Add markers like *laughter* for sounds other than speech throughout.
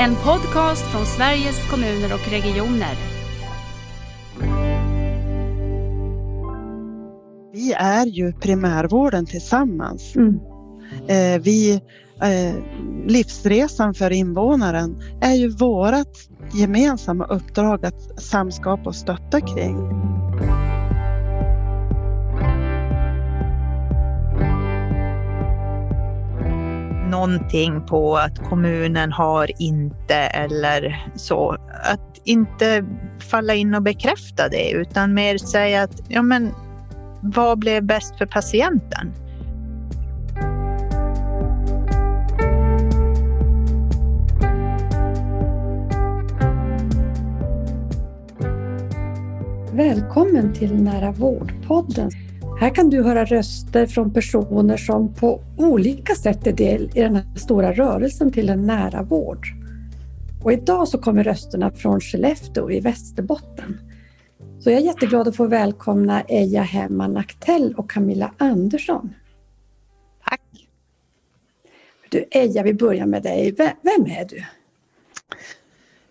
En podcast från Sveriges kommuner och regioner. Vi är ju primärvården tillsammans. Mm. Eh, vi, eh, livsresan för invånaren är ju vårt gemensamma uppdrag att samskapa och stötta kring. Någonting på att kommunen har inte eller så. Att inte falla in och bekräfta det utan mer säga att ja, men vad blev bäst för patienten? Välkommen till Nära vårdpodden. Här kan du höra röster från personer som på olika sätt är del i den här stora rörelsen till en nära vård. Och idag så kommer rösterna från Skellefteå i Västerbotten. Så jag är jätteglad att få välkomna Eja Hemman Aktell och Camilla Andersson. Tack! Du Eja, vi börjar med dig. Vem är du?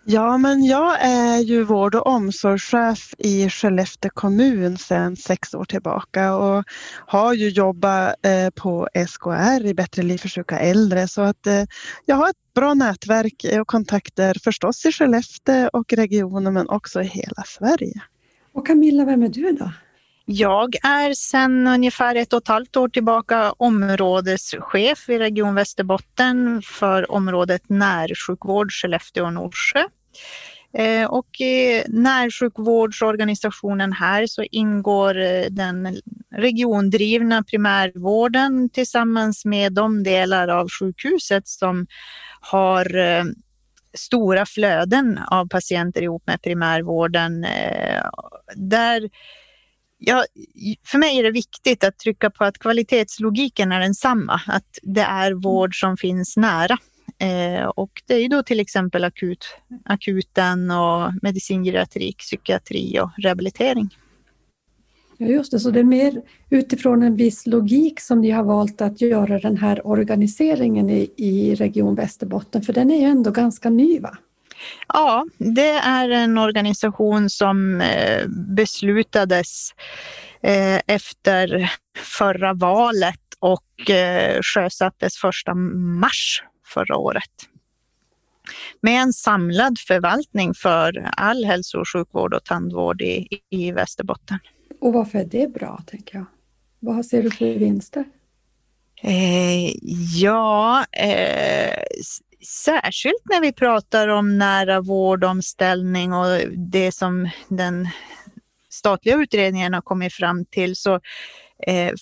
Ja, men jag är ju vård och omsorgschef i Skellefteå kommun sedan sex år tillbaka och har ju jobbat eh, på SKR i Bättre liv för sjuka äldre så att eh, jag har ett bra nätverk och kontakter förstås i Skellefteå och regionen men också i hela Sverige. Och Camilla, vem är du då? Jag är sedan ungefär ett och ett halvt år tillbaka områdeschef i Region Västerbotten för området närsjukvård Skellefteå och Norsjö. Eh, och i närsjukvårdsorganisationen här så ingår eh, den regiondrivna primärvården tillsammans med de delar av sjukhuset som har eh, stora flöden av patienter ihop med primärvården. Där Ja, för mig är det viktigt att trycka på att kvalitetslogiken är densamma, att det är vård som finns nära. Eh, och det är ju då till exempel akut, akuten och medicingeriatrik, psykiatri och rehabilitering. Ja, just det, så det är mer utifrån en viss logik som ni har valt att göra den här organiseringen i, i Region Västerbotten, för den är ju ändå ganska ny va? Ja, det är en organisation som eh, beslutades eh, efter förra valet och eh, sjösattes första mars förra året. Med en samlad förvaltning för all hälso och sjukvård och tandvård i, i Västerbotten. Och varför är det bra, tänker jag? Vad ser du för vinster? Eh, ja, eh, särskilt när vi pratar om nära vårdomställning och det som den statliga utredningen har kommit fram till så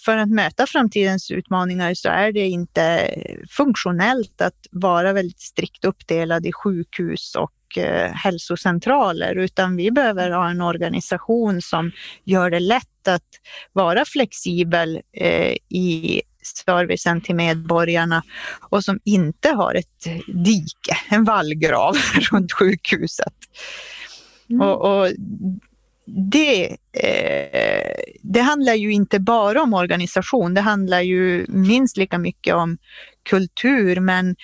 för att möta framtidens utmaningar så är det inte funktionellt att vara väldigt strikt uppdelad i sjukhus och eh, hälsocentraler, utan vi behöver ha en organisation som gör det lätt att vara flexibel eh, i servicen till medborgarna och som inte har ett dike, en vallgrav *laughs* runt sjukhuset. Mm. Och, och det, eh, det handlar ju inte bara om organisation, det handlar ju minst lika mycket om kultur, men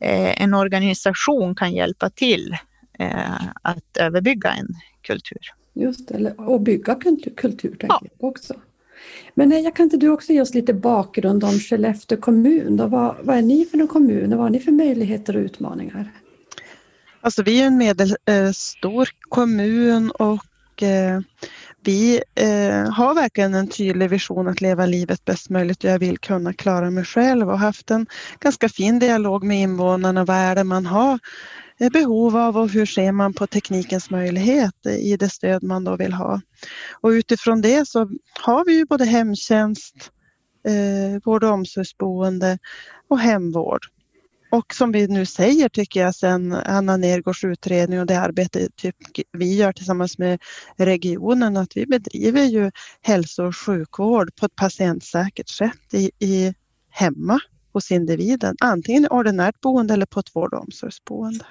eh, en organisation kan hjälpa till eh, att överbygga en kultur. Just det, och bygga kultur, kultur ja. jag också. Men nej, kan inte du också ge oss lite bakgrund om Skellefteå kommun? Då? Vad, vad är ni för en kommun och vad har ni för möjligheter och utmaningar? Alltså vi är en medelstor kommun och eh, vi eh, har verkligen en tydlig vision att leva livet bäst möjligt och jag vill kunna klara mig själv och haft en ganska fin dialog med invånarna. Vad är det man har eh, behov av och hur ser man på teknikens möjlighet i det stöd man då vill ha. Och utifrån det så har vi ju både hemtjänst, eh, vård och omsorgsboende och hemvård. Och som vi nu säger tycker jag sen Anna Nergårds utredning och det arbete typ vi gör tillsammans med regionen att vi bedriver ju hälso och sjukvård på ett patientsäkert sätt i, i hemma hos individen, antingen i ordinärt boende eller på ett vård och omsorgsboende.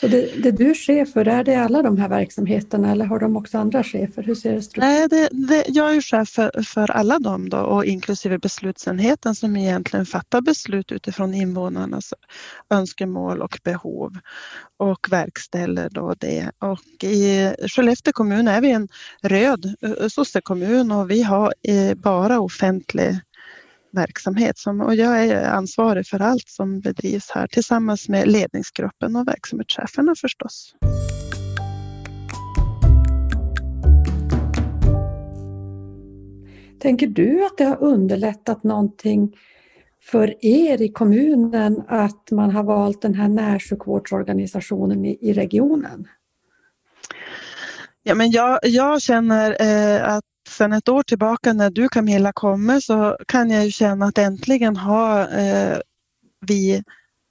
Så det, det, du är chef för, är det alla de här verksamheterna eller har de också andra chefer? Hur ser det Nej, det, det, jag är chef för, för alla dem då och inklusive beslutsenheten som egentligen fattar beslut utifrån invånarnas önskemål och behov och verkställer då det. Och i Skellefteå kommun är vi en röd sossekommun och vi har eh, bara offentlig verksamhet som, och jag är ansvarig för allt som bedrivs här tillsammans med ledningsgruppen och verksamhetscheferna förstås. Tänker du att det har underlättat någonting för er i kommunen att man har valt den här närsjukvårdsorganisationen i, i regionen? Ja, men jag, jag känner eh, att sedan ett år tillbaka när du Camilla kommer så kan jag ju känna att äntligen har eh, vi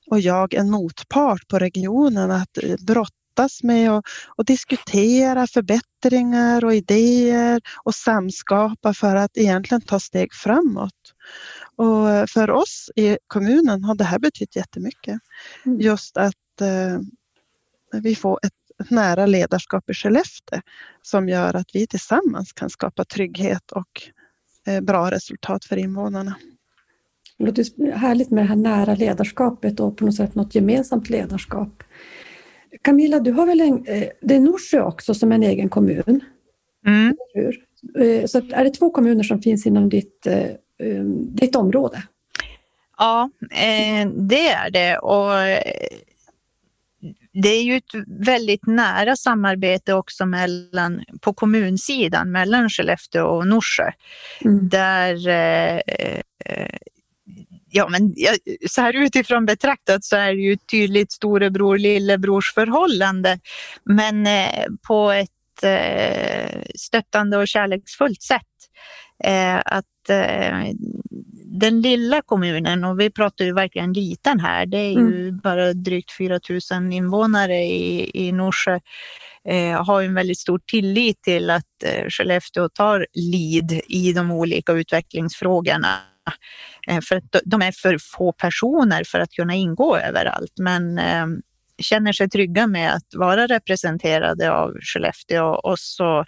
och jag en motpart på regionen att eh, brottas med och, och, diskutera förbättringar och idéer och samskapa för att egentligen ta steg framåt. Och för oss i kommunen har det här betytt jättemycket. Mm. Just att eh, vi får ett ett nära ledarskap i Skellefteå som gör att vi tillsammans kan skapa trygghet och eh, bra resultat för invånarna. Det låter härligt med det här nära ledarskapet och på något sätt något gemensamt ledarskap. Camilla, du har väl en, eh, det är Norsjö också som en egen kommun? Mm. Eh, så är det två kommuner som finns inom ditt, ditt område? Ja, det är det. Och det är ju ett väldigt nära samarbete också mellan, på kommunsidan mellan Skellefteå och Norsjö. Mm. Där eh, eh ja, men så här utifrån betraktat så är det ju ett tydligt storebror lillebrors förhållande. Men eh, på ett eh, stöttande och kärleksfullt sätt. Eh, att eh, den lilla kommunen, och vi pratar ju verkligen liten här, det är ju mm. bara drygt 4 000 invånare i, i Norsjö, eh, har en väldigt stor tillit till att eh, Skellefteå tar lead i de olika utvecklingsfrågorna. Eh, för att de är för få personer för att kunna ingå överallt. Men eh, känner sig trygga med att vara representerade av Skellefteå och så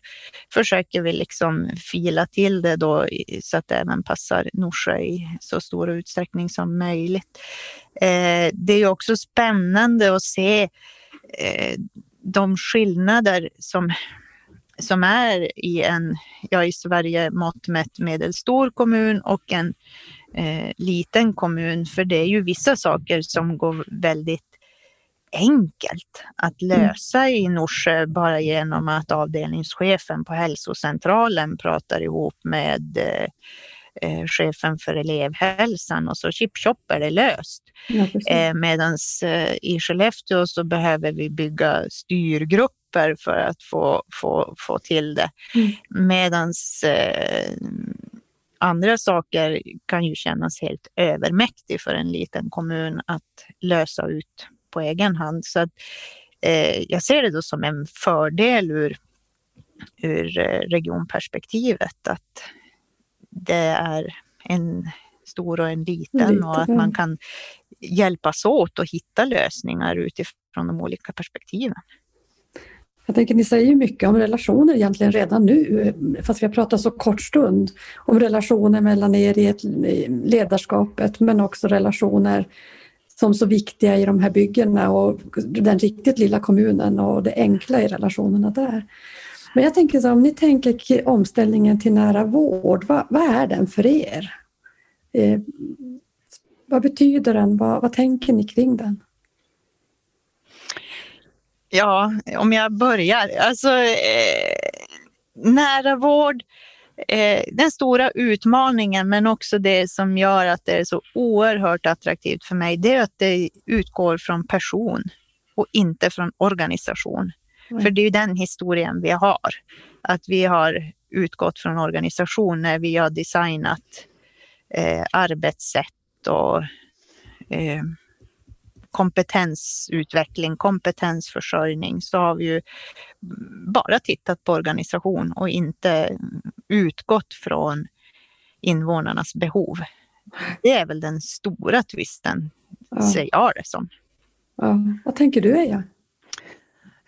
försöker vi liksom fila till det då så att det även passar Norsjö i så stor utsträckning som möjligt. Eh, det är också spännande att se eh, de skillnader som som är i en, ja i Sverige mått mätt medelstor kommun och en eh, liten kommun. För det är ju vissa saker som går väldigt enkelt att mm. lösa i Norsjö bara genom att avdelningschefen på hälsocentralen pratar ihop med eh, eh chefen för elevhälsan och så chip är det löst. Ja, eh, Medan eh, i Skellefteå så behöver vi bygga styrgrupper för att få, få, få till det. Mm. Medan eh, andra saker kan ju kännas helt övermäktigt för en liten kommun att lösa ut på egen hand. Så att, eh, jag ser det då som en fördel ur, ur eh, regionperspektivet att det är en stor och en liten och att man kan hjälpas åt och hitta lösningar utifrån de olika perspektiven. Jag tänker ni säger mycket om relationer egentligen redan nu, fast vi har pratat så kort stund om relationer mellan er i ledarskapet men också relationer som så viktiga i de här byggena och den riktigt lilla kommunen och det enkla i relationerna där. Men jag tänker så om ni tänker omställningen till nära vård, vad, vad är den för er? Eh, vad betyder den? Vad, vad tänker ni kring den? Ja, om jag börjar. Alltså, eh, nära vård eh, den stora utmaningen men också det som gör att det är så oerhört attraktivt för mig, det är att det utgår från person och inte från organisation. Mm. För det är ju den historien vi har. Att vi har utgått från organisation när vi har designat eh, arbetssätt och eh, kompetensutveckling, kompetensförsörjning så har vi ju bara tittat på organisation och inte utgått från invånarnas behov. Det är väl den stora twisten, ja. ser jag det som. Ja. Vad tänker du Eja?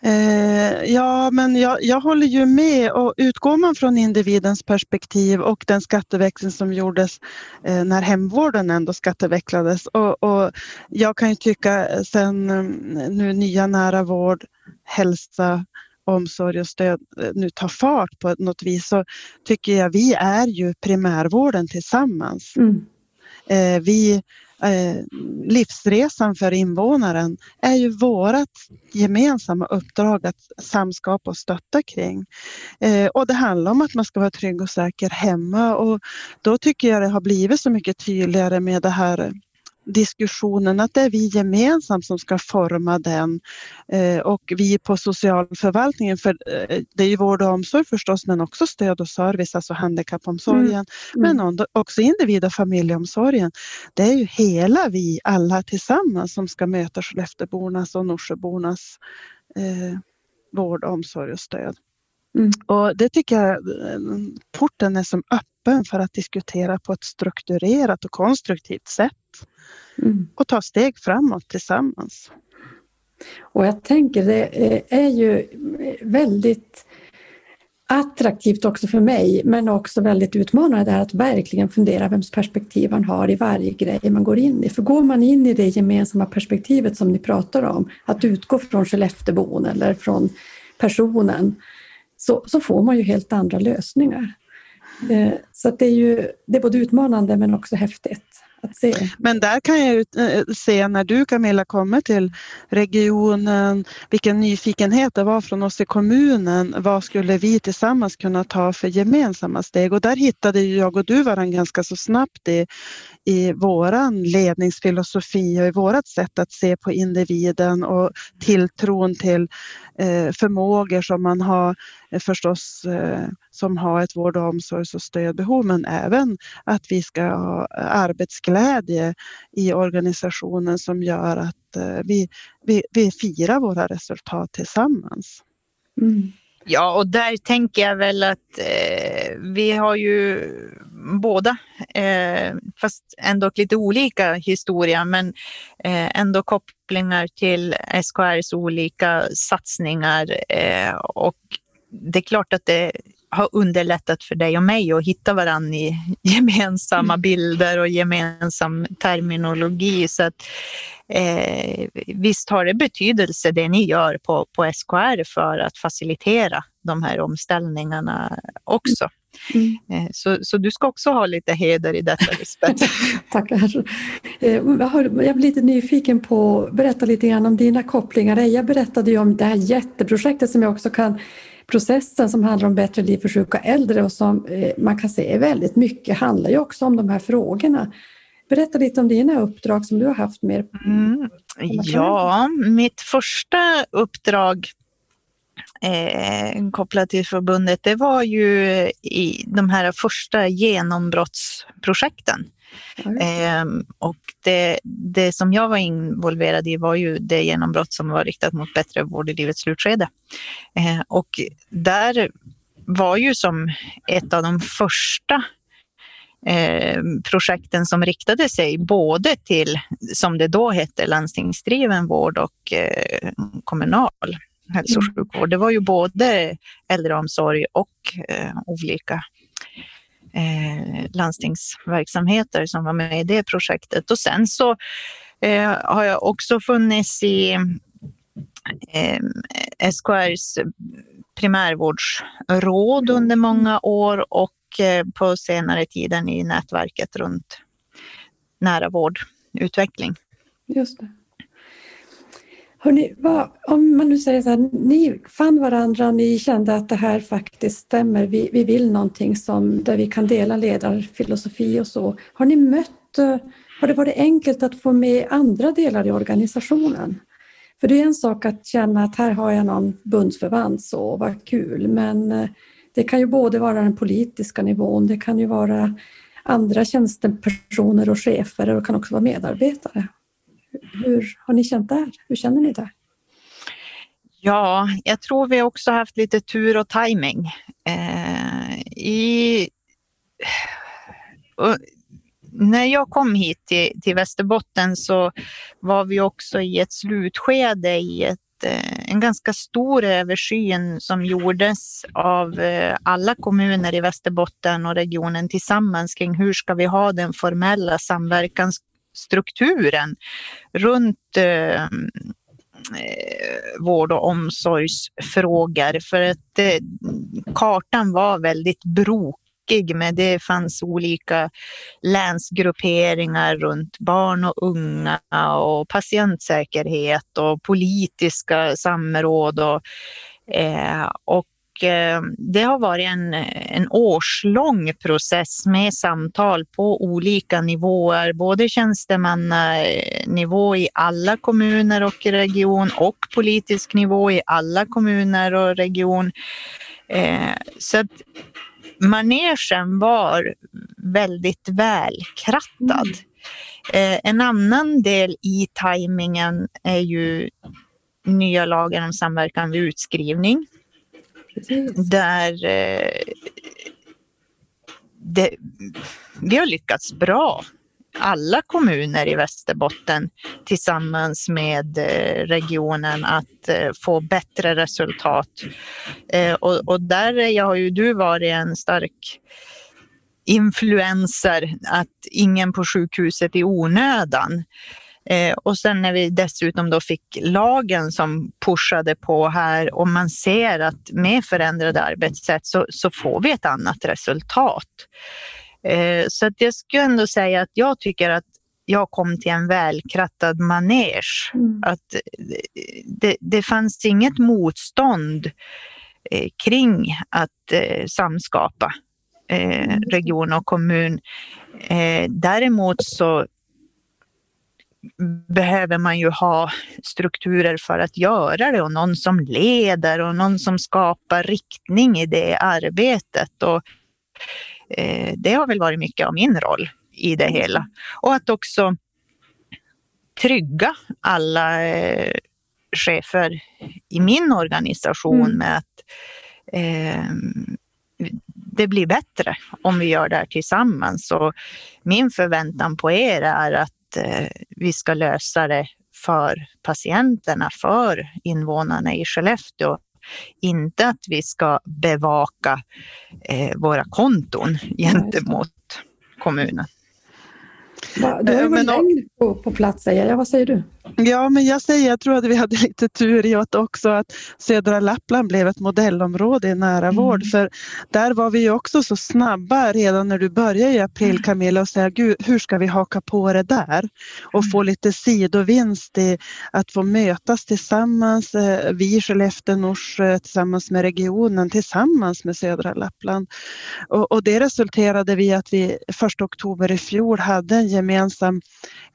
Eh, ja, men jag, jag håller ju med och utgår man från individens perspektiv och den skatteväxling som gjordes eh, när hemvården ändå skattevecklades och, och jag kan ju tycka sen eh, nu nya nära vård, hälsa, omsorg och stöd eh, nu tar fart på något vis så tycker jag vi är ju primärvården tillsammans. Mm. Eh, vi Eh, livsresan för invånaren är ju vårt gemensamma uppdrag att samskapa och stötta kring. Eh, och det handlar om att man ska vara trygg och säker hemma och då tycker jag det har blivit så mycket tydligare med det här diskussionen att det är vi gemensamt som ska forma den eh, och vi på socialförvaltningen, för eh, det är ju vård och omsorg förstås men också stöd och service, alltså handikappomsorgen, mm. Mm. men också individ och familjeomsorgen. Det är ju hela vi alla tillsammans som ska möta Skellefteåbornas och Norsjöbornas eh, vård, omsorg och stöd. Mm. Och det tycker jag porten är som öppen för att diskutera på ett strukturerat och konstruktivt sätt. Mm. Och ta steg framåt tillsammans. Och jag tänker det är ju väldigt attraktivt också för mig men också väldigt utmanande att verkligen fundera vems perspektiv man har i varje grej man går in i. För går man in i det gemensamma perspektivet som ni pratar om, att utgå från Skellefteåbon eller från personen, så, så får man ju helt andra lösningar. Eh, så det är ju det är både utmanande men också häftigt. Att se. Men där kan jag eh, se när du Camilla kommer till regionen, vilken nyfikenhet det var från oss i kommunen. Vad skulle vi tillsammans kunna ta för gemensamma steg? Och där hittade jag och du varandra ganska så snabbt i, i våran ledningsfilosofi och i vårat sätt att se på individen och tilltron till eh, förmågor som man har förstås eh, som har ett vård och omsorgs och stödbehov men även att vi ska ha arbetsglädje i organisationen som gör att vi, vi, vi firar våra resultat tillsammans. Mm. Ja, och där tänker jag väl att eh, vi har ju båda, eh, fast ändå lite olika historia, men eh, ändå kopplingar till SKRs olika satsningar. Eh, och det är klart att det har underlättat för dig och mig att hitta varandra i *laughs* gemensamma mm. bilder och gemensam terminologi. Så att, eh, visst har det betydelse det ni gör på, på SKR för att facilitera de här omställningarna också. Mm. Eh, så, så du ska också ha lite heder i detta Lisbeth. *laughs* Tackar. Eh, jag blir lite nyfiken på, berätta lite grann om dina kopplingar. Jag berättade ju om det här jätteprojektet som jag också kan processen som handlar om bättre liv för sjuka äldre och som eh, man kan se är väldigt mycket handlar ju också om de här frågorna. Berätta lite om dina uppdrag som du har haft med mm. Ja, mitt första uppdrag eh, kopplat till förbundet, det var ju i de här första genombrottsprojekten. Eh, och det, det som jag var involverad i var ju det genombrott som var riktat mot bättre vård i livets slutskede. Eh, och där var ju som ett av de första eh, projekten som riktade sig både till, som det då hette, landstingsdriven vård och eh, kommunal hälso och mm. sjukvård. Det var ju både äldreomsorg och eh, olika eh, landstingsverksamheter som var med i det projektet. Och sen så eh, har jag också funnits i eh, SKRs primärvårdsråd under många år och eh, på senare tiden i nätverket runt nära vårdutveckling. Just det. Hörrni, vad, om man nu säger så här, ni fann varandra, och ni kände att det här faktiskt stämmer, vi, vi vill någonting som, där vi kan dela ledarfilosofi och så. Har ni mött, eh, har det varit enkelt att få med andra delar i organisationen? För det är en sak att känna att här har jag någon bundsförvant, så vad kul, men eh, det kan ju både vara den politiska nivån, det kan ju vara andra tjänstepersoner och chefer och det kan också vara medarbetare. Hur har ni känt där? Hur känner ni där? Ja, jag tror vi också haft lite tur och timing. Eh, i, när jag kom hit till, till Västerbotten så var vi också i ett slutskede i ett eh, en ganska stor översyn som gjordes av eh, alla kommuner i Västerbotten och regionen tillsammans kring hur ska vi ha den formella samverkans strukturen runt eh, eh, vård och omsorgsfrågor för att eh, kartan var väldigt brokig men det fanns olika länsgrupperingar runt barn och unga och patientsäkerhet och politiska samråd. Och, eh, och Eh, det har varit en, en årslång process med samtal på olika nivåer, både tjänstemannanivå i alla kommuner och region och politisk nivå i alla kommuner och region. Eh, så att manegen var väldigt välkrattad. Mm. En annan del i tajmingen är ju nya lagen om samverkan vid utskrivning. Precis. Där eh, det, vi har lyckats bra alla kommuner i Västerbotten tillsammans med eh, regionen att eh, få bättre resultat. Eh, och, och där har ju du varit en stark influenser att ingen på sjukhuset i onödan. Eh, och sen när vi dessutom då fick lagen som pushade på här och man ser att med förändrade arbetssätt så, så får vi ett annat resultat. Eh, så att jag skulle ändå säga att jag tycker att jag kom till en välkrattad manege. Mm. Att det, det fanns inget motstånd eh, kring att eh, samskapa mm. region och kommun. Däremot så behöver man ju ha strukturer för att göra det och någon som leder och någon som skapar riktning i det arbetet. Och eh, det har väl varit mycket av min roll i det hela. Och att också trygga alla eh, chefer i min organisation mm. med att eh, det blir bättre om vi gör det här tillsammans. Och min förväntan på er är att vi ska lösa det för patienterna, för invånarna i Skellefteå inte att vi ska bevaka eh, våra konton gentemot kommunen. Du har ju varit längre på, på plats, säger jag. Vad säger du? Ja, men jag säger, jag tror att vi hade *laughs* lite tur i att också att södra Lappland blev ett modellområde i nära mm. vård. För där var vi också så snabba redan när du började i april mm. Camilla och säga, Gud, hur ska vi haka på det där? Och få mm. lite sidovinst i att få mötas tillsammans, eh, vi i Skellefteå Nors eh, tillsammans med regionen, tillsammans med södra Lappland. Och, och det resulterade i att vi 1 oktober i fjol hade en gemensam gemensam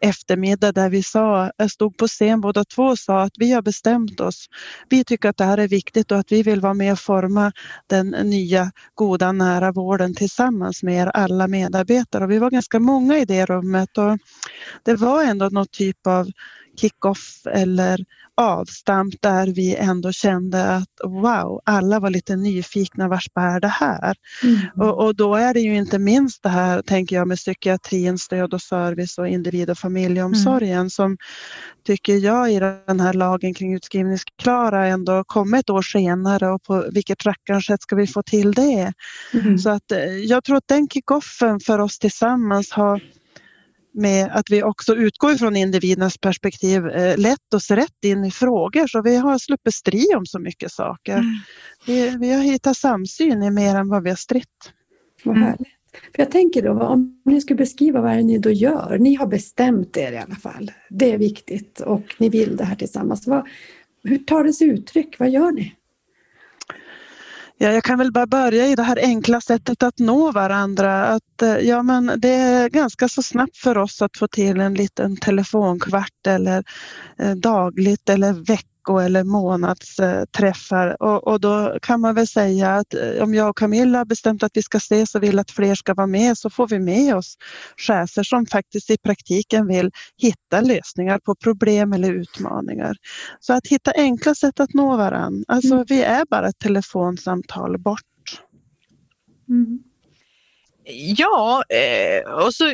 eftermiddag där vi sa, stod på scen båda två och sa att vi har bestämt oss. Vi tycker att det här är viktigt och att vi vill vara med och forma den nya goda nära vården tillsammans med er alla medarbetare. Och vi var ganska många i det rummet och det var ändå någon typ av kick-off eller avstamp där vi ändå kände att wow, alla var lite nyfikna, vars bär det här? Mm. Och, och, då är det ju inte minst det här, tänker jag, med psykiatrin, stöd och service och individ och familjeomsorgen mm. som tycker jag i den här lagen kring utskrivningsklara ändå kom ett år senare och på vilket rackarns sätt ska vi få till det? Mm. Så att eh, jag tror att den kickoffen för oss tillsammans har med att vi också utgår från individens perspektiv eh, lett oss rätt in i frågor så vi har sluppit strid om så mycket saker. Mm. Vi, vi, har hittat samsyn i mer än vad vi har stritt. Vad mm. härligt. För jag tänker då, om ni skulle beskriva vad ni då gör. Ni har bestämt er i alla fall. Det är viktigt och ni vill det här tillsammans. Vad, hur tar det sig uttryck? Vad gör ni? Ja, jag kan väl bara börja i det här enkla sättet att nå varandra. Att, eh, ja, men det är ganska så snabbt för oss att få till en liten telefonkvart eller eh, dagligt eller veckligt vecko eller månadsträffar och, och då kan man väl säga att eh, om jag och Camilla har bestämt att vi ska ses och vill att fler ska vara med så får vi med oss chefer som faktiskt i praktiken vill hitta lösningar på problem eller utmaningar. Så att hitta enkla sätt att nå varandra. Alltså mm. vi är bara ett telefonsamtal bort. Mm. Ja, eh, och så,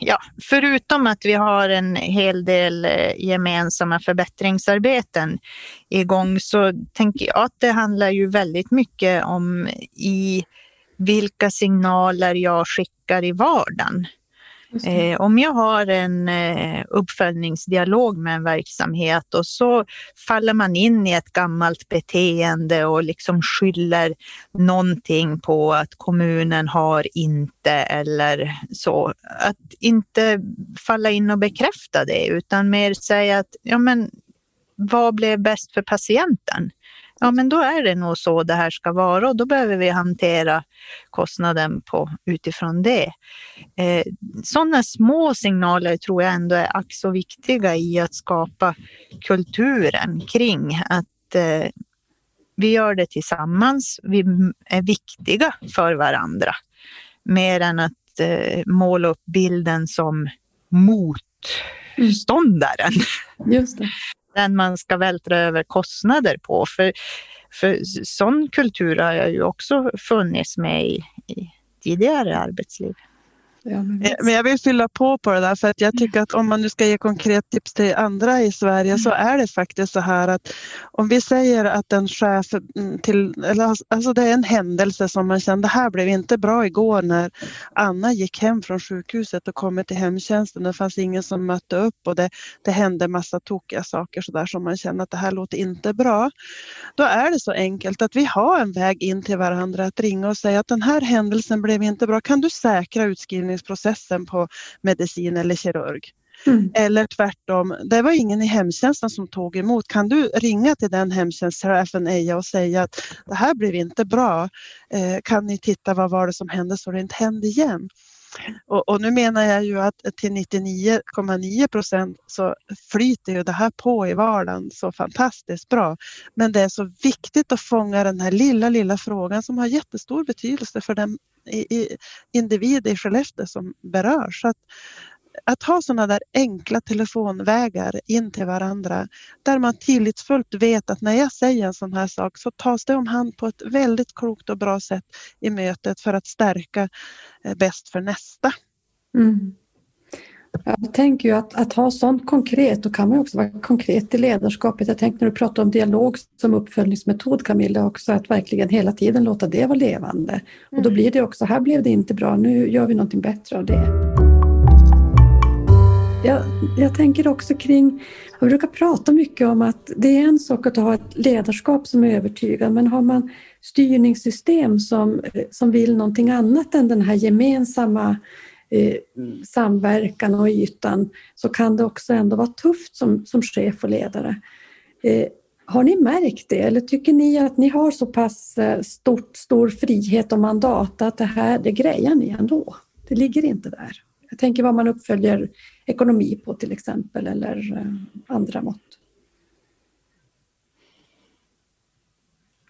ja, förutom att vi har en hel del eh, gemensamma förbättringsarbeten igång så tänker jag att det handlar ju väldigt mycket om i vilka signaler jag skickar i vardagen. Eh, om jag har en eh, uppföljningsdialog med en verksamhet och så faller man in i ett gammalt beteende och liksom skyller någonting på att kommunen har inte eller så. Att inte falla in och bekräfta det utan mer säga att ja, men, vad blev bäst för patienten? Ja men då är det nog så det här ska vara och då behöver vi hantera kostnaden på, utifrån det. Eh, sådana små signaler tror jag ändå är ack så viktiga i att skapa kulturen kring att eh, vi gör det tillsammans, vi är viktiga för varandra. Mer än att eh, måla upp bilden som motståndaren. Just det den man ska vältra över kostnader på. För, för sån kultur har jag ju också funnits med i, i tidigare arbetsliv. Ja, men, eh, men, jag vill fylla på på det där för att jag tycker att om man nu ska ge konkret tips till andra i Sverige så är det faktiskt så här att om vi säger att en chef mm, till, eller alltså det är en händelse som man kände, det här blev inte bra igår när Anna gick hem från sjukhuset och kom till hemtjänsten. Det fanns ingen som mötte upp och det, det hände massa tokiga saker så där som man känner att det här låter inte bra. Då är det så enkelt att vi har en väg in till varandra att ringa och säga att den här händelsen blev inte bra. Kan du säkra utskrivningen förskrivningsprocessen på medicin eller kirurg. Mm. Eller tvärtom, det var ingen i hemtjänsten som tog emot. Kan du ringa till den hemtjänstchefen Eja och säga att det här blev inte bra. Eh, kan ni titta vad var det som hände så det inte hände igen? Och, och, nu menar jag ju att till 99,9 procent så flyter ju det här på i vardagen så fantastiskt bra. Men det är så viktigt att fånga den här lilla, lilla frågan som har jättestor betydelse för den individ i Skellefteå som berörs. Så att, att ha sådana där enkla telefonvägar in till varandra där man tillitsfullt vet att när jag säger en sån här sak så tas det om hand på ett väldigt klokt och bra sätt i mötet för att stärka eh, bäst för nästa. Mm. Jag tänker ju att, att ha sånt konkret, då kan man också vara konkret i ledarskapet. Jag tänkte när du pratar om dialog som uppföljningsmetod Camilla också, att verkligen hela tiden låta det vara levande. Och då mm. blir det också, här blev det inte bra, nu gör vi någonting bättre av det. Jag, jag tänker också kring, jag brukar prata mycket om att det är en sak att ha ett ledarskap som är övertygad, men har man styrningssystem som, som vill någonting annat än den här gemensamma Eh, samverkan och ytan så kan det också ändå vara tufft som, som chef och ledare. Eh, har ni märkt det eller tycker ni att ni har så pass eh, stort, stor frihet och mandat att det här, det grejar ni ändå? Det ligger inte där. Jag tänker vad man uppföljer ekonomi på till exempel eller andra mått.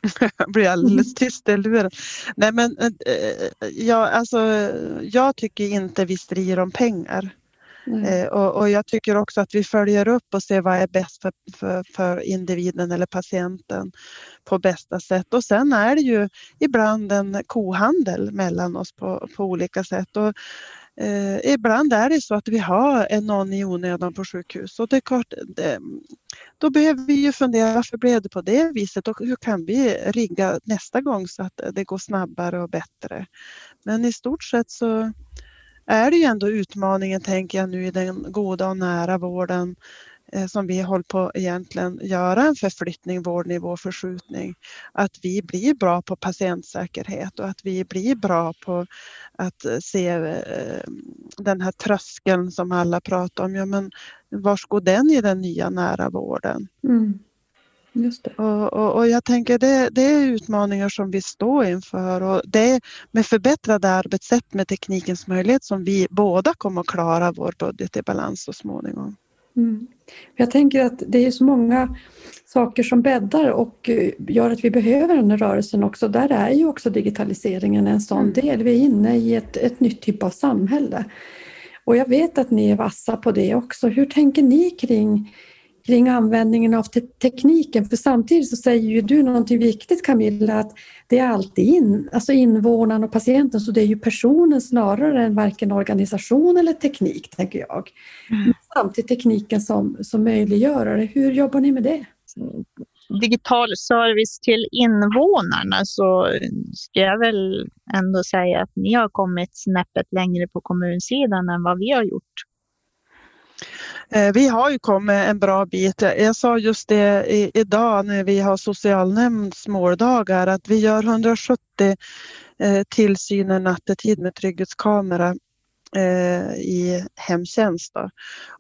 *laughs* Jag blir alldeles tyst i luren. Nej men eh, jag, alltså, jag tycker inte vi strider om pengar. Mm. Och, och, jag tycker också att vi följer upp och ser vad är bäst för, för, för, individen eller patienten på bästa sätt. Och sen är det ju ibland en kohandel mellan oss på, på olika sätt. Och Eh, ibland är det så att vi har någon i onödan på sjukhus. Och det är klart, det, då behöver vi ju fundera varför blev det på det viset? Och hur kan vi rigga nästa gång så att det går snabbare och bättre. Men i stort sett så är det ju ändå utmaningen, tänker jag nu i den goda och nära vården som vi håller på egentligen göra en förflyttning, vårdnivå, förskjutning. Att vi blir bra på patientsäkerhet och att vi blir bra på att eh, se eh, den här tröskeln som alla pratar om. Ja, men var går den i den nya nära vården? Mm. Just och, och, och, jag tänker det, det är utmaningar som vi står inför och det är med förbättrade arbetssätt med teknikens möjlighet som vi båda kommer att klara vår budget i balans så småningom. Mm. Jag tänker att det är så många saker som bäddar och eh, gör att vi behöver den här rörelsen också. Där är ju också digitaliseringen en sån mm. del. Vi är inne i ett, ett nytt typ av samhälle. Och jag vet att ni är vassa på det också. Hur tänker ni kring kring användningen av te tekniken. För samtidigt så säger ju du någonting viktigt Camilla, att det är alltid in, alltså invånaren och patienten, så det är ju personen snarare än varken organisation eller teknik, tänker jag. Mm. Samtidigt tekniken som, som möjliggörare. Hur jobbar ni med det? digital service till invånarna så ska jag väl ändå säga att ni har kommit snäppet längre på kommunsidan än vad vi har gjort. Eh, vi har ju kommit en bra bit. Jag sa just det idag när vi har socialnämnds måldagar att vi gör 170 eh, tillsyner nattetid med trygghetskamera eh, i hemtjänst. Då.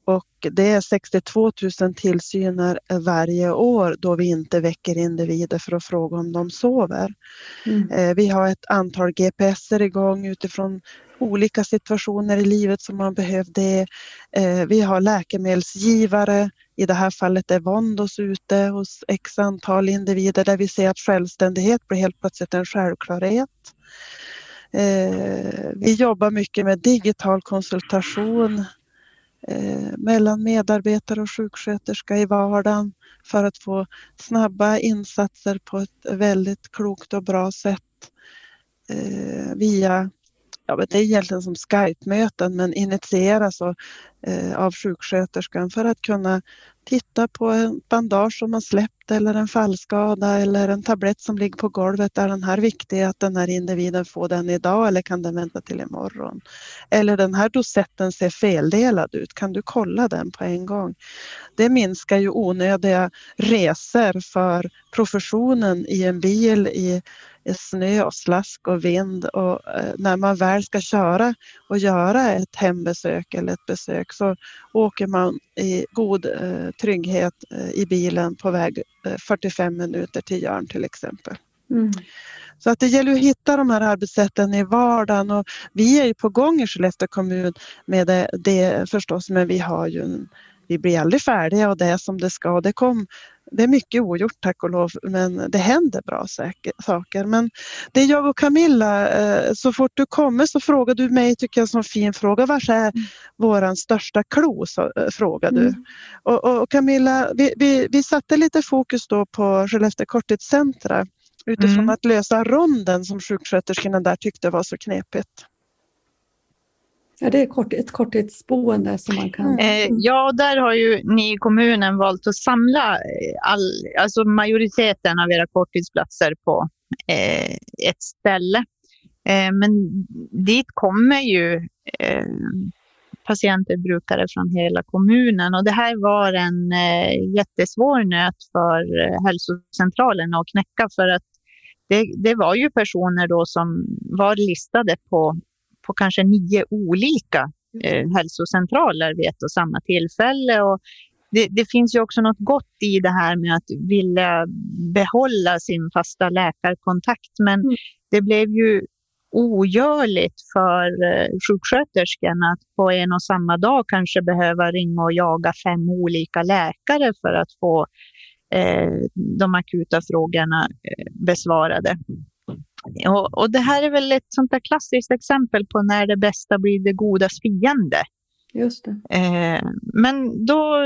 Och det är 62 000 tillsyner varje år då vi inte väcker individer för att fråga om de sover. Mm. Vi har ett antal GPSer igång utifrån olika situationer i livet som man behövde. Eh, vi har läkemedelsgivare, i det här fallet är Vondos ute hos x antal individer där vi ser att självständighet blir helt plötsligt en självklarhet. Eh, vi jobbar mycket med digital konsultation eh, mellan medarbetare och sjuksköterska i vardagen för att få snabba insatser på ett väldigt klokt och bra sätt via ja, men det är egentligen som Skype-möten men initieras av, eh, av sjuksköterskan för att kunna titta på en bandage som har släppt eller en fallskada eller en tablett som ligger på golvet. Är den här viktig att den här individen får den idag eller kan den vänta till imorgon? Eller den här dosetten ser feldelad ut, kan du kolla den på en gång? Det minskar ju onödiga resor för professionen i en bil, i snö och slask och vind och eh, när man väl ska köra och göra ett hembesök eller ett besök så åker man i god eh, trygghet eh, i bilen på väg 45 minuter till Jörn till exempel. Mm. Så att det gäller att hitta de här arbetssätten i vardagen och vi är ju på gång i Skellefteå kommun med det, det förstås men vi har ju en vi blir aldrig färdiga och det är som det ska. Det, kom, det är mycket ogjort tack och lov men det händer bra saker. Men det är jag och Camilla, eh, så fort du kommer så frågar du mig, tycker jag, som fin fråga, var är mm. våran största klo? Så, äh, frågar du. Mm. Och, och, Camilla, vi, vi, vi satte lite fokus då på Skellefteå korttidscentra utifrån mm. att lösa ronden som sjuksköterskorna där tyckte var så knepigt. Ja, det är kort, ett korttidsboende som man kan... Eh, ja, där har ju ni i kommunen valt att samla eh, all, alltså majoriteten av era korttidsplatser på eh, ett ställe. Eh, men dit kommer ju eh, patienter, brukare från hela kommunen och det här var en eh, jättesvår nöt för eh, hälsocentralen att knäcka för att det, det var ju personer då som var listade på på kanske nio olika eh, hälsocentraler vid ett och samma tillfälle. Och det, det, finns ju också något gott i det här med att vilja behålla sin fasta läkarkontakt. Men mm. det blev ju ogörligt för eh, sjuksköterskan att på en och samma dag kanske behöva ringa och jaga fem olika läkare för att få eh, de akuta frågorna eh, besvarade. Och, och, det här är väl ett sånt där klassiskt exempel på när det bästa blir det godas fiende. Just. Eh, men då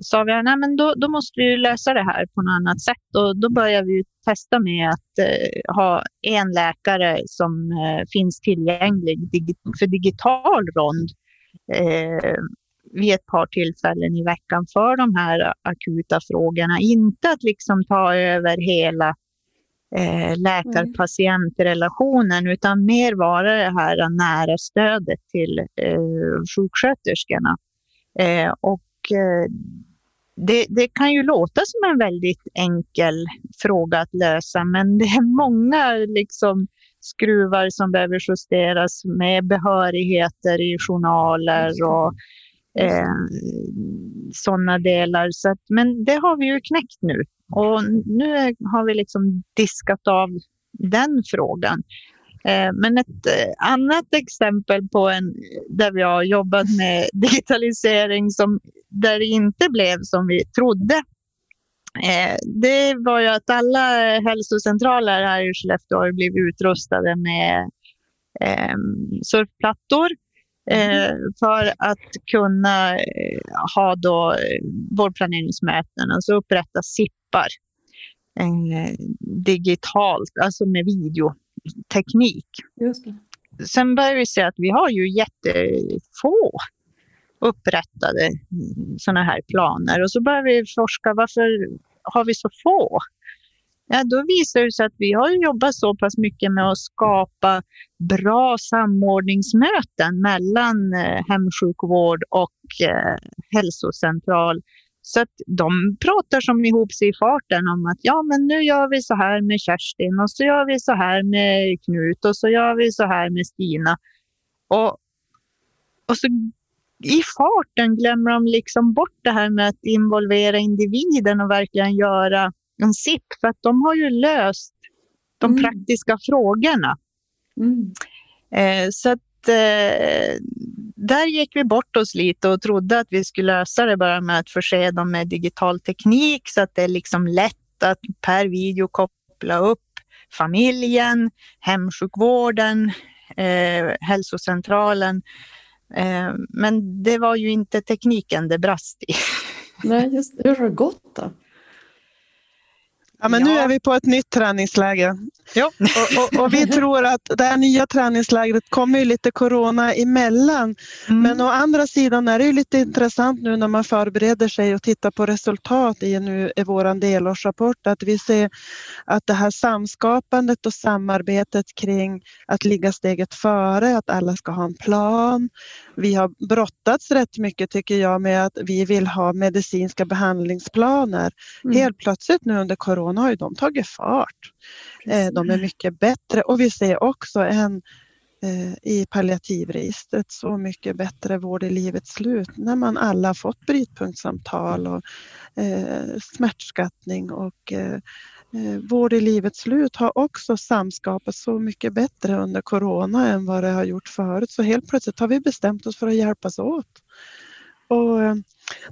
sa vi att då, då måste vi lösa det här på något annat sätt. Och då började vi testa med att eh, ha en läkare som eh, finns tillgänglig dig för digital rond eh, vid ett par tillfällen i veckan för de här akuta frågorna. Inte att liksom ta över hela eh, läkar-patientrelationen utan mer vara det här nära stödet till eh, sjuksköterskorna. Eh, och, eh, det, det, kan ju låta som en väldigt enkel fråga att lösa men det är många liksom, skruvar som behöver justeras med behörigheter i journaler och eh, sådana delar. Så att, men det har vi ju knäckt nu. Och nu har vi liksom diskat av den frågan. Eh, men ett eh, annat exempel på en där vi har jobbat med *laughs* digitalisering som, där det inte blev som vi trodde. Eh, det var ju att alla hälsocentraler här i Skellefteå har blivit utrustade med surfplattor Eh, för att kunna ha då vårdplaneringsmöten, alltså upprätta SIPPar eh, digitalt, alltså med videoteknik. Just det. Sen börjar vi se att vi har ju jättefå upprättade sådana här planer och så börjar vi forska varför har vi så få? Ja, då visar det sig att vi har jobbat så pass mycket med att skapa bra samordningsmöten mellan eh, hemsjukvård och eh, hälsocentral. Så att de pratar som ihop sig i farten om att ja, men nu gör vi så här med Kerstin och så gör vi så här med Knut och så gör vi så här med Stina. Och, och så i farten glömmer de liksom bort det här med att involvera individen och verkligen göra en SIP, för att de har ju löst de mm. praktiska frågorna. Mm. Eh, så att eh, där gick vi bort oss lite och trodde att vi skulle lösa det bara med att förse dem med digital teknik så att det är liksom lätt att per video koppla upp familjen, hemsjukvården, eh, hälsocentralen. Eh, men det var ju inte tekniken det brast i. Nej, just Hur har det gått då? Ja, men ja. Nu är vi på ett nytt träningsläge. Ja. Och, och, och, vi *laughs* tror att det här nya träningslägret kommer ju lite corona emellan. Mm. Men å andra sidan är det ju lite intressant nu när man förbereder sig och tittar på resultat i, nu, i vår delårsrapport att vi ser att det här samskapandet och samarbetet kring att ligga steget före, att alla ska ha en plan. Vi har brottats rätt mycket tycker jag med att vi vill ha medicinska behandlingsplaner. Mm. Helt plötsligt nu under corona har ju de tagit fart. Precis. Eh, de är mycket bättre och vi ser också en eh, i palliativregistret så mycket bättre vård i livets slut när man alla fått brytpunktssamtal och eh, smärtskattning och eh, Eh, vård i livets slut har också samskapats så mycket bättre under corona än vad det har gjort förut. Så helt plötsligt har vi bestämt oss för att hjälpas åt. Och eh,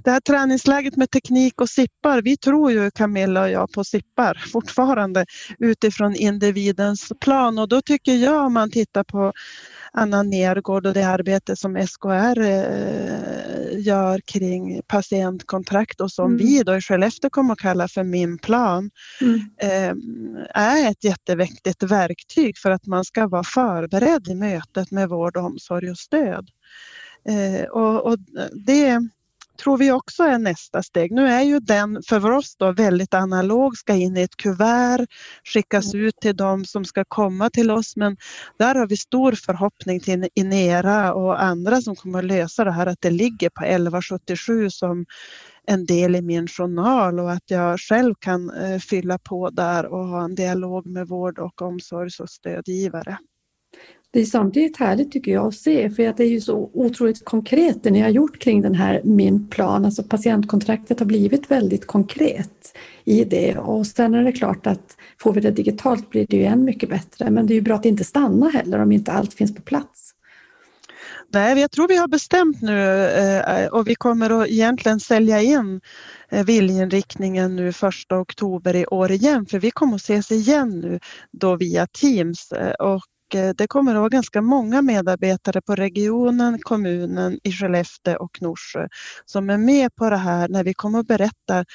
det här träningsläget med teknik och sippar, vi tror ju Camilla och jag på sippar fortfarande utifrån individens plan och då tycker jag om man tittar på Anna Nergård och det arbete som SKR eh, gör kring patientkontrakt och som mm. vi då i Skellefteå kommer att kalla för Min plan mm. eh, är ett jätteviktigt verktyg för att man ska vara förberedd i mötet med vård, omsorg och stöd. Eh, och, och det tror vi också är nästa steg. Nu är ju den för oss då väldigt analog, ska in i ett kuvert, skickas mm. ut till de som ska komma till oss men där har vi stor förhoppning till Inera och andra som kommer att lösa det här att det ligger på 1177 som en del i min journal och att jag själv kan eh, fylla på där och ha en dialog med vård och omsorgs och stödgivare. Det är samtidigt härligt tycker jag att se för att det är ju så otroligt konkret det ni har gjort kring den här Min plan. Alltså patientkontraktet har blivit väldigt konkret i det och sen är det klart att får vi det digitalt blir det ju än mycket bättre. Men det är ju bra att inte stanna heller om inte allt finns på plats. Nej, jag tror vi har bestämt nu eh, och vi kommer att egentligen sälja in eh, viljeinriktningen nu första oktober i år igen för vi kommer att ses igen nu då via Teams eh, och Eh, det kommer att vara ganska många medarbetare på regionen, kommunen i Skellefteå och Norsjö som är med på det här när vi kommer att berätta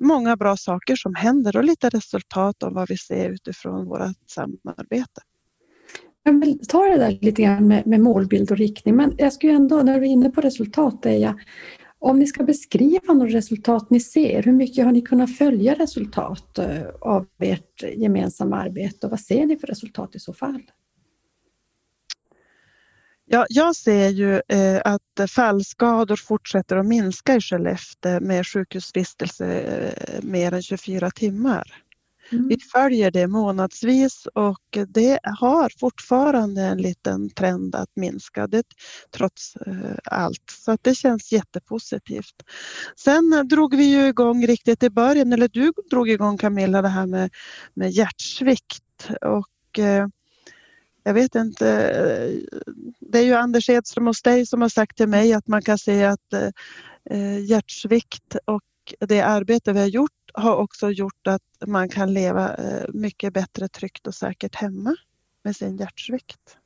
många bra saker som händer och lite resultat om vad vi ser utifrån vårt samarbete. Jag vill ta det där lite grann med, med målbild och riktning, men jag skulle ändå, när du är inne på resultat, eh, Eja, om ni ska beskriva några resultat ni ser, hur mycket har ni kunnat följa resultat eh, av ert gemensamma arbete och vad ser ni för resultat i så fall? Ja, jag ser ju eh, att fallskador fortsätter att minska i Skellefteå med sjukhusvistelse eh, mer än 24 timmar. Mm. Vi följer det månadsvis och det har fortfarande en liten trend att minska det, trots eh, allt. Så att det känns jättepositivt. Sen drog vi ju igång riktigt i början, eller du drog igång Camilla det här med, med hjärtsvikt. Och, eh, jag vet inte, eh, det är ju Anders Edström hos dig som har sagt till mig att man kan se att eh, eh hjärtsvikt och det arbete vi har gjort har också gjort att man kan leva eh, mycket bättre tryggt och säkert hemma med sin hjärtsvikt.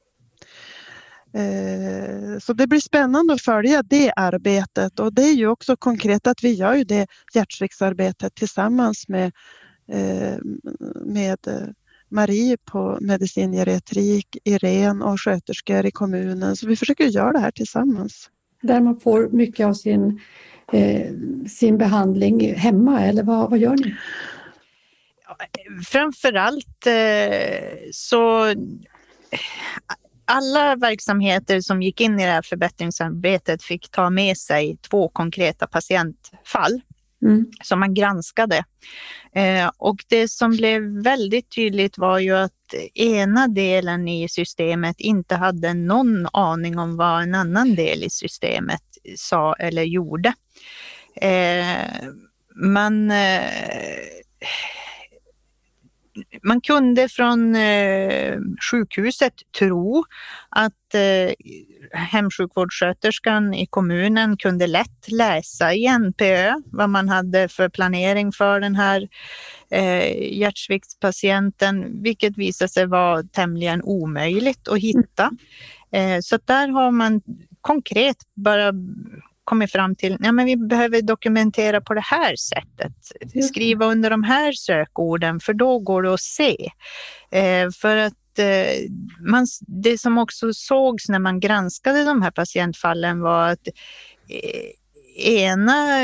Så det blir spännande att följa det arbetet och det är ju också konkret att vi gör ju det hjärtsviktsarbetet tillsammans med, med Marie på medicingeriatrik, Irene och sköterskor i kommunen. Så vi försöker göra det här tillsammans. Där man får mycket av sin, eh, sin behandling hemma eller vad, vad gör ni? Framförallt eh, så alla verksamheter som gick in i det här förbättringsarbetet fick ta med sig två konkreta patientfall mm. som man granskade. Eh, och det som blev väldigt tydligt var ju att ena delen i systemet inte hade någon aning om vad en annan del i systemet sa eller gjorde. Eh, man eh, man kunde från eh, sjukhuset tro att eh, hemsjukvårdssköterskan i kommunen kunde lätt läsa i NPÖ vad man hade för planering för den här eh, hjärtsviktspatienten, vilket visade sig vara tämligen omöjligt att hitta. Eh, så där har man konkret bara kommit fram till att vi behöver dokumentera på det här sättet. Skriva under de här sökorden för då går det att se. Eh, för att eh, man, det som också sågs när man granskade de här patientfallen var att eh, ena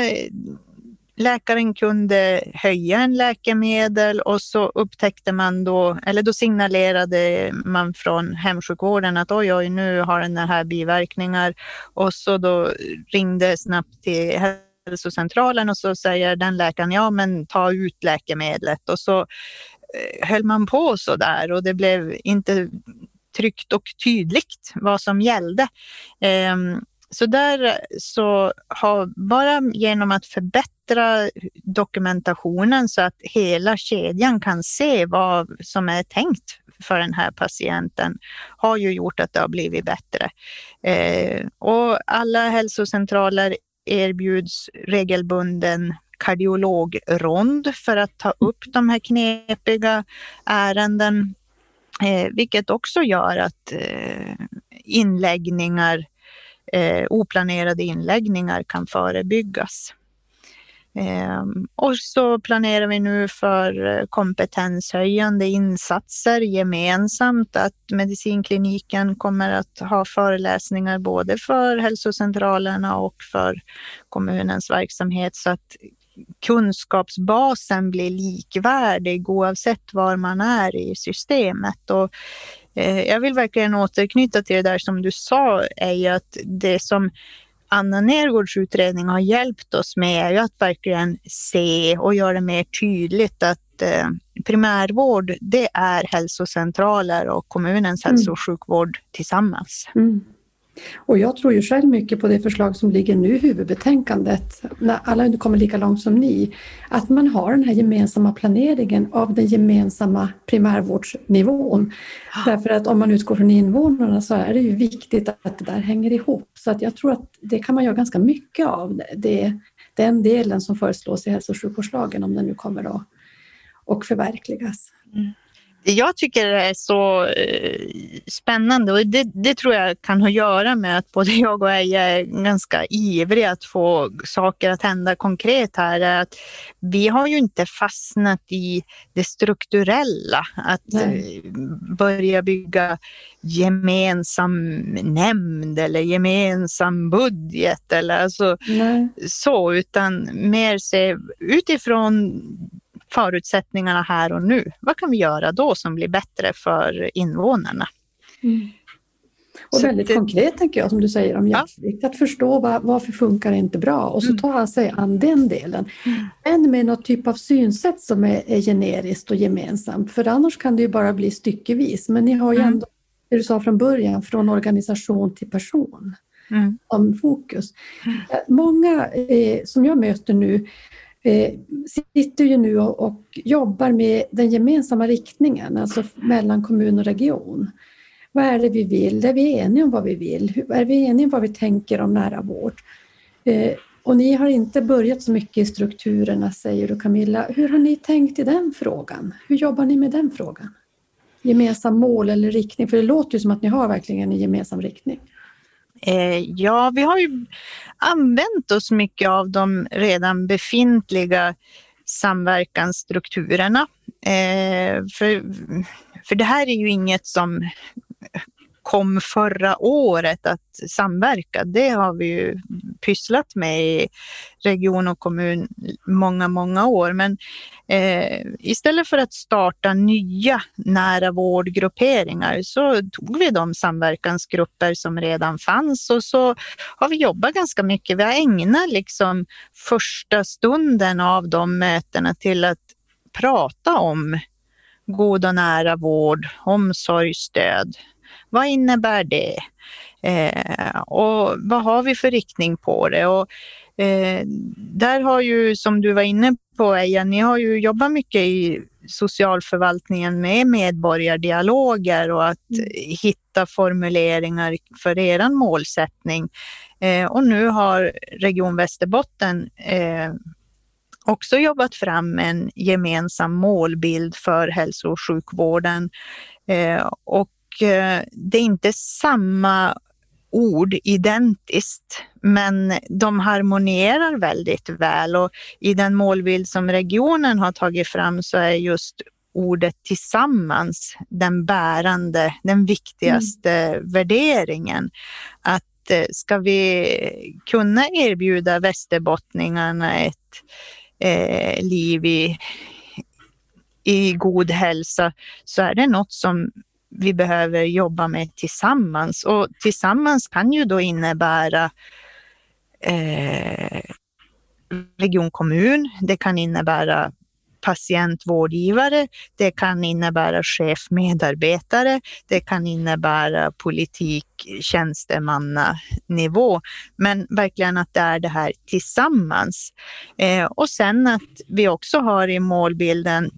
läkaren kunde höja en läkemedel och så upptäckte man då, eller då signalerade man från hemsjukvården att oj, oj, nu har den här biverkningar och så då ringde snabbt till hälsocentralen och så säger den läkaren ja, men ta ut läkemedlet och så eh, höll man på så där och det blev inte tryggt och tydligt vad som gällde. Ehm, så där eh, så har bara genom att förbättra dokumentationen så att hela kedjan kan se vad som är tänkt för den här patienten har ju gjort att det har blivit bättre. Eh, och alla hälsocentraler erbjuds regelbunden kardiologrond för att ta upp de här knepiga ärenden, eh, vilket också gör att eh, inläggningar eh, oplanerade inläggningar kan förebyggas. Eh, och så planerar vi nu för eh, kompetenshöjande insatser gemensamt, att medicinkliniken kommer att ha föreläsningar både för hälsocentralerna och för kommunens verksamhet så att kunskapsbasen blir likvärdig oavsett var man är i systemet. Och jag vill verkligen återknyta till det där som du sa, är ju att det som Anna Nergårds utredning har hjälpt oss med är ju att verkligen se och göra det mer tydligt att eh, primärvård, det är hälsocentraler och kommunens mm. hälso och sjukvård tillsammans. Mm. Och jag tror ju själv mycket på det förslag som ligger nu i huvudbetänkandet, när alla inte kommer lika långt som ni, att man har den här gemensamma planeringen av den gemensamma primärvårdsnivån. Ja. Därför att om man utgår från invånarna så är det ju viktigt att det där hänger ihop. Så att jag tror att det kan man göra ganska mycket av, det, den delen som föreslås i hälso och sjukvårdslagen om den nu kommer att och förverkligas. Mm jag tycker det är så eh, spännande och det, det, tror jag kan ha att göra med att både *laughs* jag och Eija är ganska ivriga att få saker att hända konkret här. Att vi har ju inte fastnat i det strukturella, att Nej. Eh, börja bygga gemensam nämnd eller gemensam budget eller alltså så, utan mer se utifrån förutsättningarna här och nu. Vad kan vi göra då som blir bättre för invånarna? Mm. Och så väldigt det, konkret tänker jag som du säger om hjärtsvikt, ja. att förstå var, varför funkar det inte bra och så mm. han sig an den delen. Mm. Men med något typ av synsätt som är, är generiskt och gemensamt för annars kan det ju bara bli styckevis. Men ni har ju mm. ändå, det du sa från början, från organisation till person mm. som fokus. Mm. Många eh, som jag möter nu eh, Eh, sitter ju nu och, jobbar med den gemensamma riktningen, alltså mellan kommun och region. Vad är det vi vill? Är vi eniga om vad vi vill? Är vi eniga om vad vi tänker om nära vård? Eh, och ni har inte börjat så mycket i strukturerna, säger du Camilla. Hur har ni tänkt i den frågan? Hur jobbar ni med den frågan? gemensam mål eller riktning? För det låter ju som att ni har verkligen en gemensam riktning. Eh, ja, vi har ju använt oss mycket av de redan befintliga samverkansstrukturerna. Eh, för, för det här är ju inget som kom förra året att samverka. Det har vi ju pysslat med i region och kommun många, många år. Men eh, istället för att starta nya nära vårdgrupperingar så tog vi de samverkansgrupper som redan fanns och så har vi jobbat ganska mycket. Vi har ägnat liksom första stunden av de mötena till att prata om god och nära vård, omsorg, stöd. vad innebär det? Eh, och vad har vi för riktning på det? Och, eh, där har ju, som du var inne på Eja, ni har ju jobbat mycket i socialförvaltningen med medborgardialoger och att mm. hitta formuleringar för er målsättning. Eh, och nu har Region Västerbotten eh, också jobbat fram en gemensam målbild för hälso och sjukvården. Eh, och Eh, det är inte samma ord identiskt, men de harmonierar väldigt väl och i den målbild som regionen har tagit fram så är just ordet tillsammans den bärande, den viktigaste mm. värderingen. Att eh, ska vi kunna erbjuda västerbottningarna ett eh, liv i, i god hälsa så är det något som vi behöver jobba med tillsammans. Och tillsammans kan ju då innebära eh, region, kommun, det kan innebära patientvårdgivare, det kan innebära chef, medarbetare, det kan innebära politik, tjänstemannanivå. Men verkligen att det är det här tillsammans. Eh, och sen att vi också har i målbilden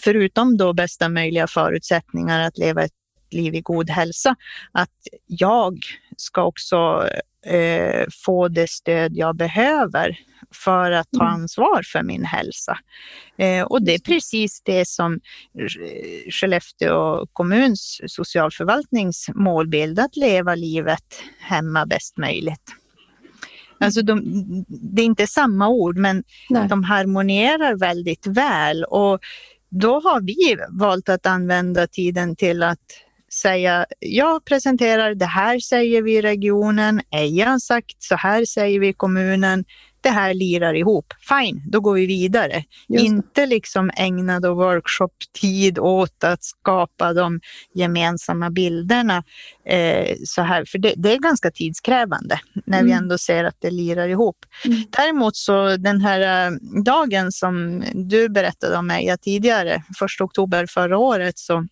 förutom då bästa möjliga förutsättningar att leva ett liv i god hälsa, att jag ska också eh, få det stöd jag behöver för att ta mm. ansvar för min hälsa. Eh, och det är precis det som Skellefteå kommuns socialförvaltnings målbild, att leva livet hemma bäst möjligt. Alltså de, det är inte samma ord, men Nej. de harmonierar väldigt väl. Och då har vi valt att använda tiden till att säga, jag presenterar, det här säger vi i regionen, Eja har sagt, så här säger vi i kommunen, det här lirar ihop. Fine, då går vi vidare. Inte liksom ägna då workshop-tid åt att skapa de gemensamma bilderna eh, så här, för det, det, är ganska tidskrävande när mm. vi ändå ser att det lirar ihop. Mm. Däremot så den här äh, dagen som du berättade om mig tidigare, 1 oktober förra året, så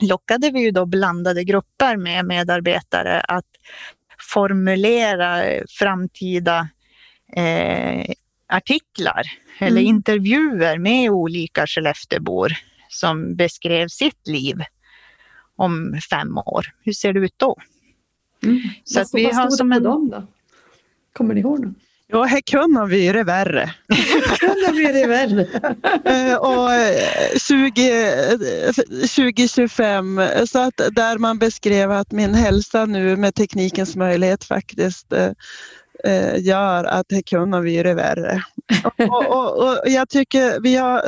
lockade vi ju då blandade grupper med medarbetare att formulera framtida eh, artiklar eller mm. intervjuer med olika Skellefteåbor som beskrev sitt liv om fem år. Hur ser det ut då? Mm. Så vad, att vi vad har som en... dem då? Kommer ni ihåg? Det? Ja, här kunde vi det värre. kunde vi det värre. Eh, och 20, 2025, eh, så att där man beskrev att min hälsa nu med teknikens möjlighet faktiskt eh, gör att det kunde vi det värre. *laughs* Och, och, och, jag tycker vi har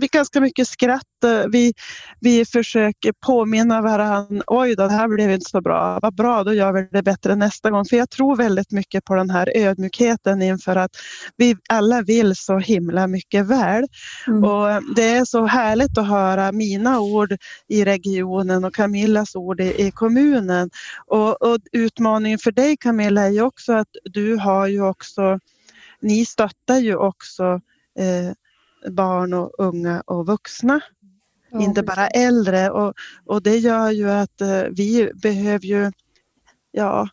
vi ganska mycket skratt. Vi, vi försöker påminna varandra. Oj då, det här blev inte så bra. Vad bra, då gör vi det bättre nästa gång. För jag tror väldigt mycket på den här ödmjukheten inför att vi alla vill så himla mycket väl. Mm. Och det är så härligt att höra mina ord i regionen och Camillas ord i, i kommunen. Och, och utmaningen för dig Camilla är ju också att du har ju också, ni stöttar ju också eh, barn och unga och vuxna. Ja, inte bara äldre och, och det gör ju att eh, vi behöver ju ja,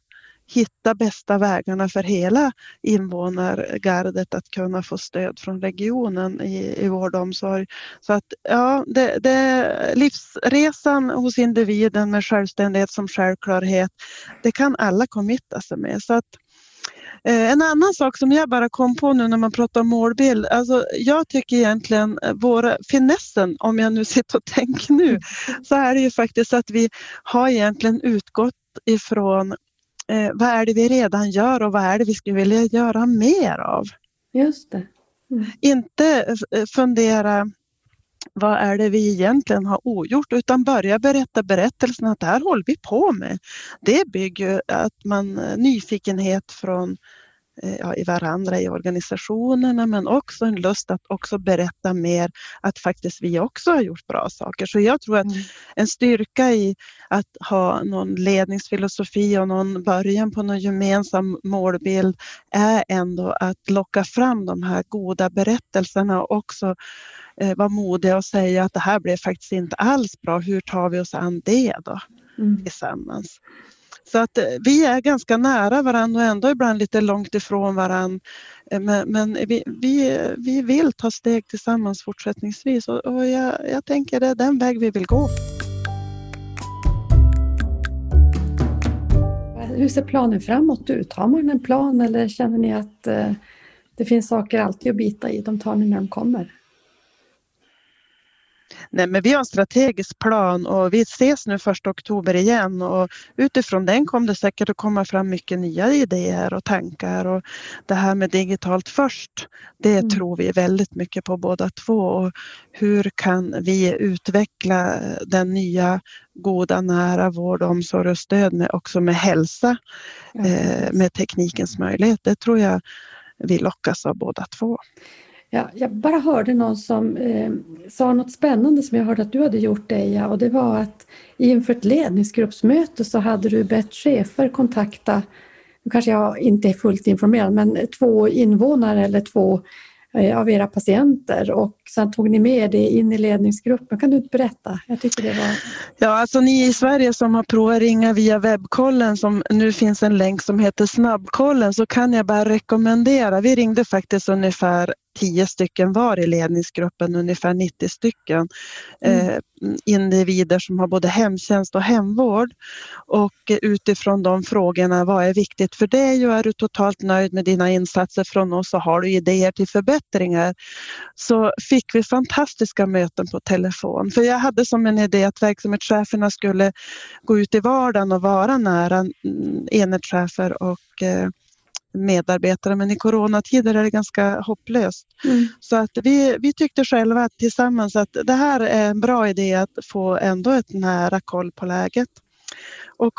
hitta bästa vägarna för hela invånargardet att kunna få stöd från regionen i, i vård och omsorg. Så att ja, det, det, livsresan hos individen med självständighet som självklarhet, det kan alla committa sig med. Så att en annan sak som jag bara kom på nu när man pratar om målbild, alltså jag tycker egentligen eh, våra, finessen, om jag nu *laughs* sitter och tänker nu, så är det ju faktiskt att vi har egentligen utgått ifrån eh, vad är det vi redan gör och vad är det vi skulle vilja göra mer av. Just det. Mm. Inte fundera vad är det vi egentligen har ogjort utan börja berätta berättelsen att det här håller vi på med. Det bygger att man eh, nyfikenhet från Eh, ja, i varandra i organisationerna men också en lust att också berätta mer att faktiskt vi också har gjort bra saker. Så jag tror att mm. en styrka i att ha någon ledningsfilosofi och någon början på någon gemensam målbild är ändå att locka fram de här goda berättelserna och också eh, vara modiga och säga att det här blev faktiskt inte alls bra. Hur tar vi oss an det då mm. tillsammans? Så att eh, vi är ganska nära varandra och ändå ibland lite långt ifrån varandra. Eh, men, men vi, vi, vi vill ta steg tillsammans fortsättningsvis och, och jag, jag tänker det är den väg vi vill gå. Hur ser planen framåt ut? Har man en plan eller känner ni att eh, det finns saker alltid att bita i? De tar ni när de kommer? Nej, men vi har en strategisk plan och vi ses nu första oktober igen och utifrån den kommer det säkert att komma fram mycket nya idéer och tankar och det här med digitalt först, det mm. tror vi väldigt mycket på båda två och hur kan vi utveckla den nya goda nära vård, omsorg och stöd med, också med hälsa, eh, med teknikens möjlighet. Det tror jag vi lockas av båda två. Ja, jag bara hörde någon som eh, sa något spännande som jag hörde att du hade gjort Eja och det var att inför ett ledningsgruppsmöte så hade du bett chefer kontakta, nu kanske jag inte är fullt informerad, men två invånare eller två Eh, av era patienter och sen tog ni med det in i ledningsgruppen. Kan du inte berätta? Jag tycker det var... Ja, alltså ni i Sverige som har provat ringa via webbkollen som nu finns en länk som heter snabbkollen så kan jag bara rekommendera. Vi ringde faktiskt ungefär 10 stycken var i ledningsgruppen, ungefär 90 stycken mm. eh, individer som har både hemtjänst och hemvård. Och utifrån de frågorna, vad är viktigt för dig och är du totalt nöjd med dina insatser från oss och har du idéer till förbättringar? Så fick vi fantastiska möten på telefon. För jag hade som en idé att verksamhetscheferna skulle gå ut i vardagen och vara nära mm, enhetschefer och eh, medarbetare men i coronatider är det ganska hopplöst. Mm. Så att vi, vi tyckte själva tillsammans att det här är en bra idé att få ändå ett nära koll på läget. Och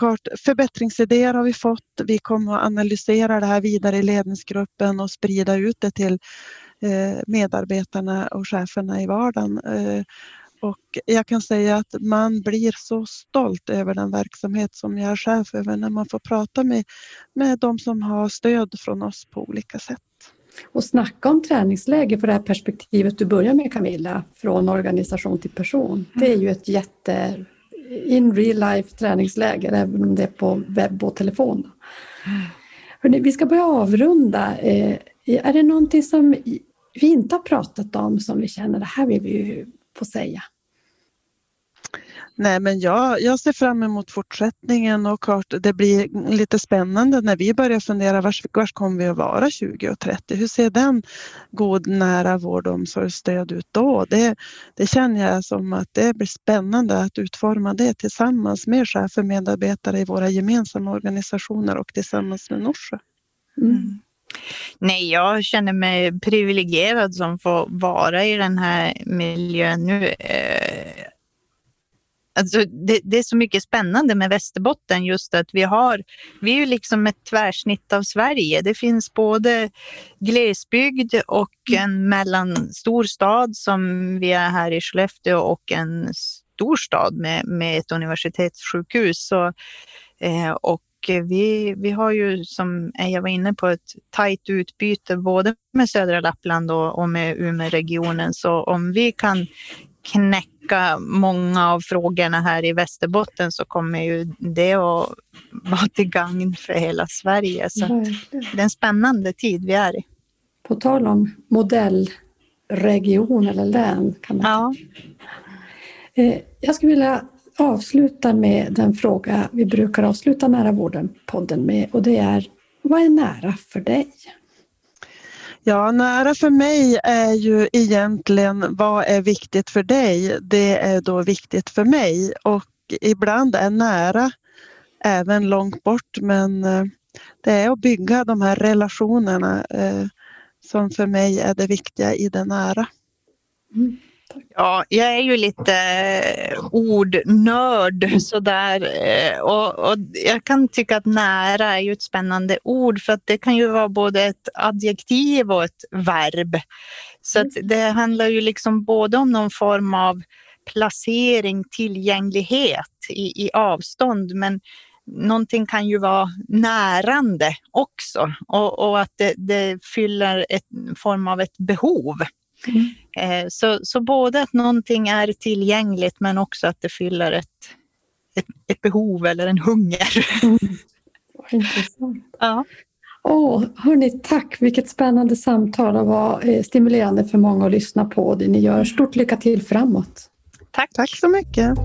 förbättringsidéer har vi fått. Vi kommer att analysera det här vidare i ledningsgruppen och sprida ut det till eh, medarbetarna och cheferna i vardagen. Och jag kan säga att man blir så stolt över den verksamhet som jag är chef över när man får prata med, med de som har stöd från oss på olika sätt. Och snacka om träningsläge för det här perspektivet du börjar med Camilla, från organisation till person. Det är ju ett jätte in real life träningsläger, även om det är på webb och telefon. Hörrni, vi ska börja avrunda. Eh, är det någonting som vi inte har pratat om som vi känner, det här vill vi få säga? Nej, men jag, jag ser fram emot fortsättningen och klart det blir lite spännande när vi börjar fundera var, var kommer vi att vara 2030? Hur ser den god nära vård och omsorgsstöd ut då? Det, det känner jag som att det blir spännande att utforma det tillsammans med chefer och medarbetare i våra gemensamma organisationer och tillsammans med Norsjö. Mm. Nej, jag känner mig privilegierad som får vara i den här miljön nu. Eh, alltså det, det, är så mycket spännande med Västerbotten just att vi har, vi är ju liksom ett tvärsnitt av Sverige. Det finns både glesbygd och en mellanstor stad som vi är här i Skellefteå och en stor stad med, med ett universitetssjukhus. Så, eh, och vi, vi har ju, som jag var inne på, ett tajt utbyte både med södra Lappland och, och med Umeåregionen. Så om vi kan knäcka många av frågorna här i Västerbotten så kommer ju det att vara till gagn för hela Sverige. Så det är en spännande tid vi är i. På tal om modellregion eller län. Kan man ja. Eh, jag skulle vilja avsluta med den fråga vi brukar avsluta Nära vården-podden med och det är Vad är nära för dig? Ja, nära för mig är ju egentligen vad är viktigt för dig? Det är då viktigt för mig och ibland är nära även långt bort men eh, det är att bygga de här relationerna eh, som för mig är det viktiga i det nära. Mm. Ja, jag är ju lite eh, ordnörd *laughs* sådär och, och jag kan tycka att nära är ju ett spännande ord för att det kan ju vara både ett adjektiv och ett verb. Så att det handlar ju liksom både om någon form av placering, tillgänglighet i, i avstånd men någonting kan ju vara närande också och, och att det, det, fyller en form av ett behov. Mm. Eh, så, så både att någonting är tillgängligt men också att det fyller ett, ett, ett behov eller en hunger. Mm. Intressant. Ja. Oh, hörni, tack, vilket spännande samtal och var eh, stimulerande för många att lyssna på det ni gör. Stort lycka till framåt. Tack. Tack så mycket.